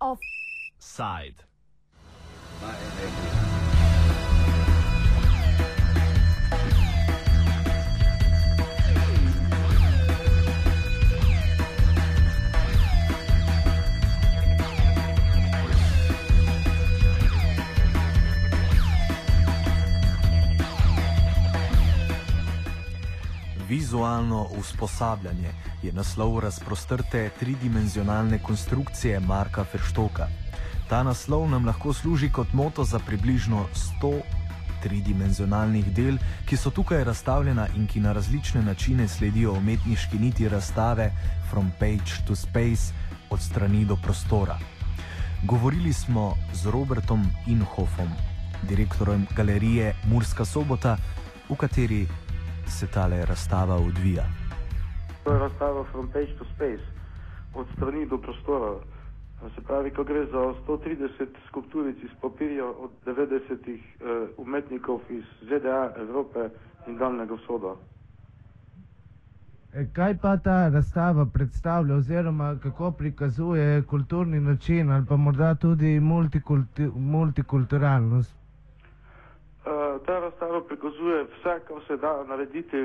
Offside. Vizualno usposabljanje je naslov razprostrte tridimenzionalne konstrukcije Marka Ferštoka. Ta naslov nam lahko služi kot moto za približno 100 tridimenzionalnih del, ki so tukaj razstavljena in ki na različne načine sledijo umetniški niti razstave From Page to Space, od strani do prostora. Govorili smo z Robertom Inhofom, direktorjem galerije Murska sobota, v kateri se tale razstava odvija. To je razstava From Page to Space, od strani do prostora. Se pravi, ko gre za 130 skulpturic iz papirja od 90 uh, umetnikov iz ZDA, Evrope in Daljnega vzhoda. E, Kaj pa ta razstava predstavlja, oziroma kako prikazuje kulturni način, ali pa morda tudi multikulti, multikulturalnost? Prikazuje vse, kar se da narediti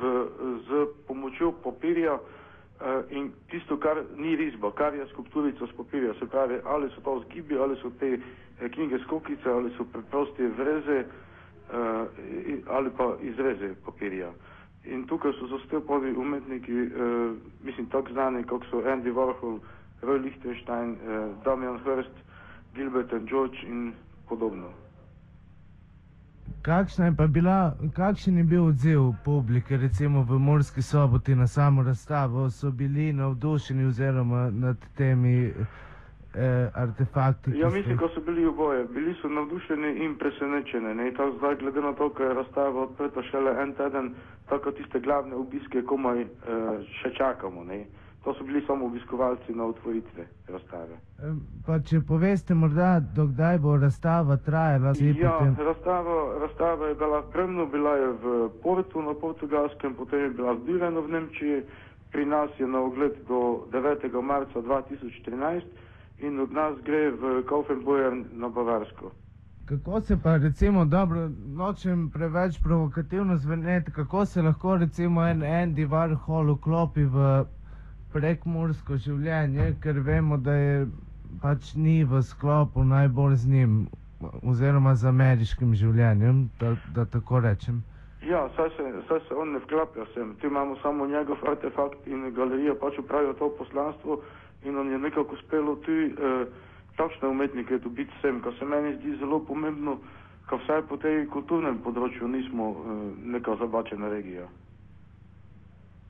v, z pomočjo papirja uh, in tisto, kar ni risba, kar je skulpturica z papirja. Se pravi, ali so to zgibi, ali so te eh, knjige skokice, ali so preproste vreze uh, ali pa izreze papirja. In tukaj so zastopani umetniki, uh, mislim, tako znani, kot so Andy Warhol, Roy Lichtenstein, uh, Damian Hirst, Gilbert and George in podobno. Kakšna je pa bila, kakšen je bil odziv publike, recimo v Murski soboti na samo razstavo, so bili navdušeni oziroma nad temi eh, artefakti? Ja, mislim, da so bili oboje. Bili so navdušeni in presenečeni. Ne? Tako zdaj, glede na to, da je razstava odprta šele en teden, tako tiste glavne obiske komaj uh, še čakamo. Ne? To so bili samo obiskovalci na otvoritve razstave. Pa če poveste morda, dokdaj bo razstava trajala, Ja, potem... razstava, razstava je bila spremno, bila je v Portu na portugalskem, potem je bila v Dürenu v Nemčiji, pri nas je na ogled do 9. marca 2013 in od nas gre v Kaufenbojen na Bavarsko. Kako se pa recimo, dobro, nočem preveč provokativno zveneti, kako se lahko recimo en Andy Warhol vklopi v prekmursko življenje, ker vemo, da je pač ni v sklopu najbolj z njim oziroma z ameriškim življenjem, da, da tako rečem. Ja, saj se, saj se on ne vklaplja sem. Tu imamo samo njegov artefakt in galerija pač upravijo to poslanstvo in on je nekako uspelo tu eh, takšne umetnike dobiti sem, kar se meni zdi zelo pomembno, kar vsaj po tej kulturnem področju nismo eh, neka zabačena regija.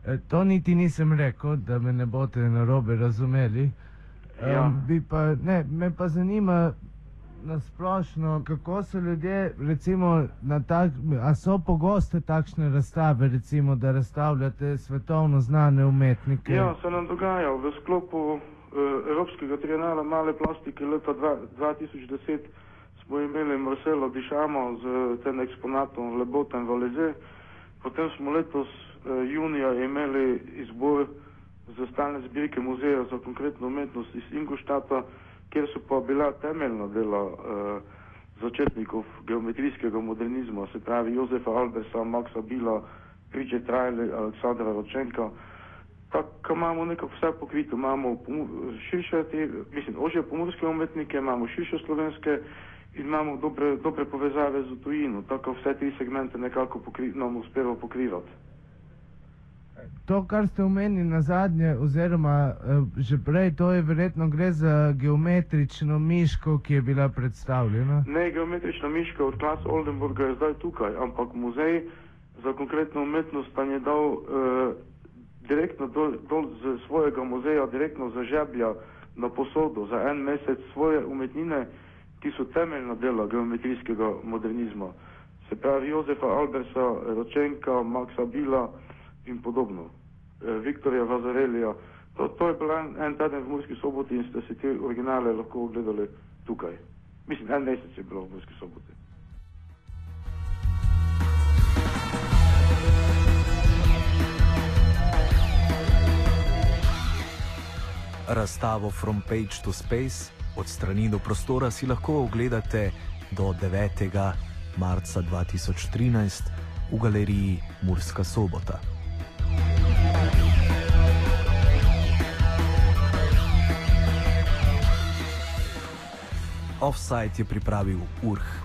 E, To niti nisem rekel, da me ne boste narobe razumeli. Em, Ja. bi pa, ne, me pa zanima nasplošno, kako so ljudje, recimo, na tak, a so pogoste takšne razstave, recimo, da razstavljate svetovno znane umetnike. Ja, se nam dogaja v sklopu eh, Evropskega trienala male plastike leta dva, 2010 smo imeli Marcelo Dišamo z tem eksponatom Leboten Valeze, potem smo letos eh, junija imeli izbor za stalne zbirke muzeja za konkretno umetnost iz Ingolštata, kjer so pa bila temeljna dela eh, začetnikov geometrijskega modernizma, se pravi Jozefa Albersa, Maxa Bila, Priče Trajle, Aleksandra Ročenka. Tako imamo nekako vse pokrito, imamo širše, mislim, ožje pomorske umetnike, imamo širše slovenske in imamo dobre, dobre povezave z tujino, tako vse tri segmente nekako pokri, nam uspeva pokrivati. To, kar ste omenili na zadnje, oziroma eh, že prej, to je verjetno gre za geometrično miško, ki je bila predstavljena. Ne, geometrična miška od klas Oldenburga je zdaj tukaj, ampak muzej za konkretno umetnost pa je dal eh, direktno dol, dol z svojega muzeja, direktno za žeblja na posodo za en mesec svoje umetnine, ki so temeljna dela geometrijskega modernizma, se pravi Jozefa Albersa, Ročenka, Maxa Bila in podobno, e, Viktorja Vazarelija. To, to je bil en, en teden v Murski soboti in ste si te originale lahko ogledali tukaj. Mislim, en mesec je bilo v Murski soboti. Razstavo From Page to Space od strani do prostora si lahko ogledate do 9. marca 2013 v galeriji Murska sobota. Offside je pripravil Urh.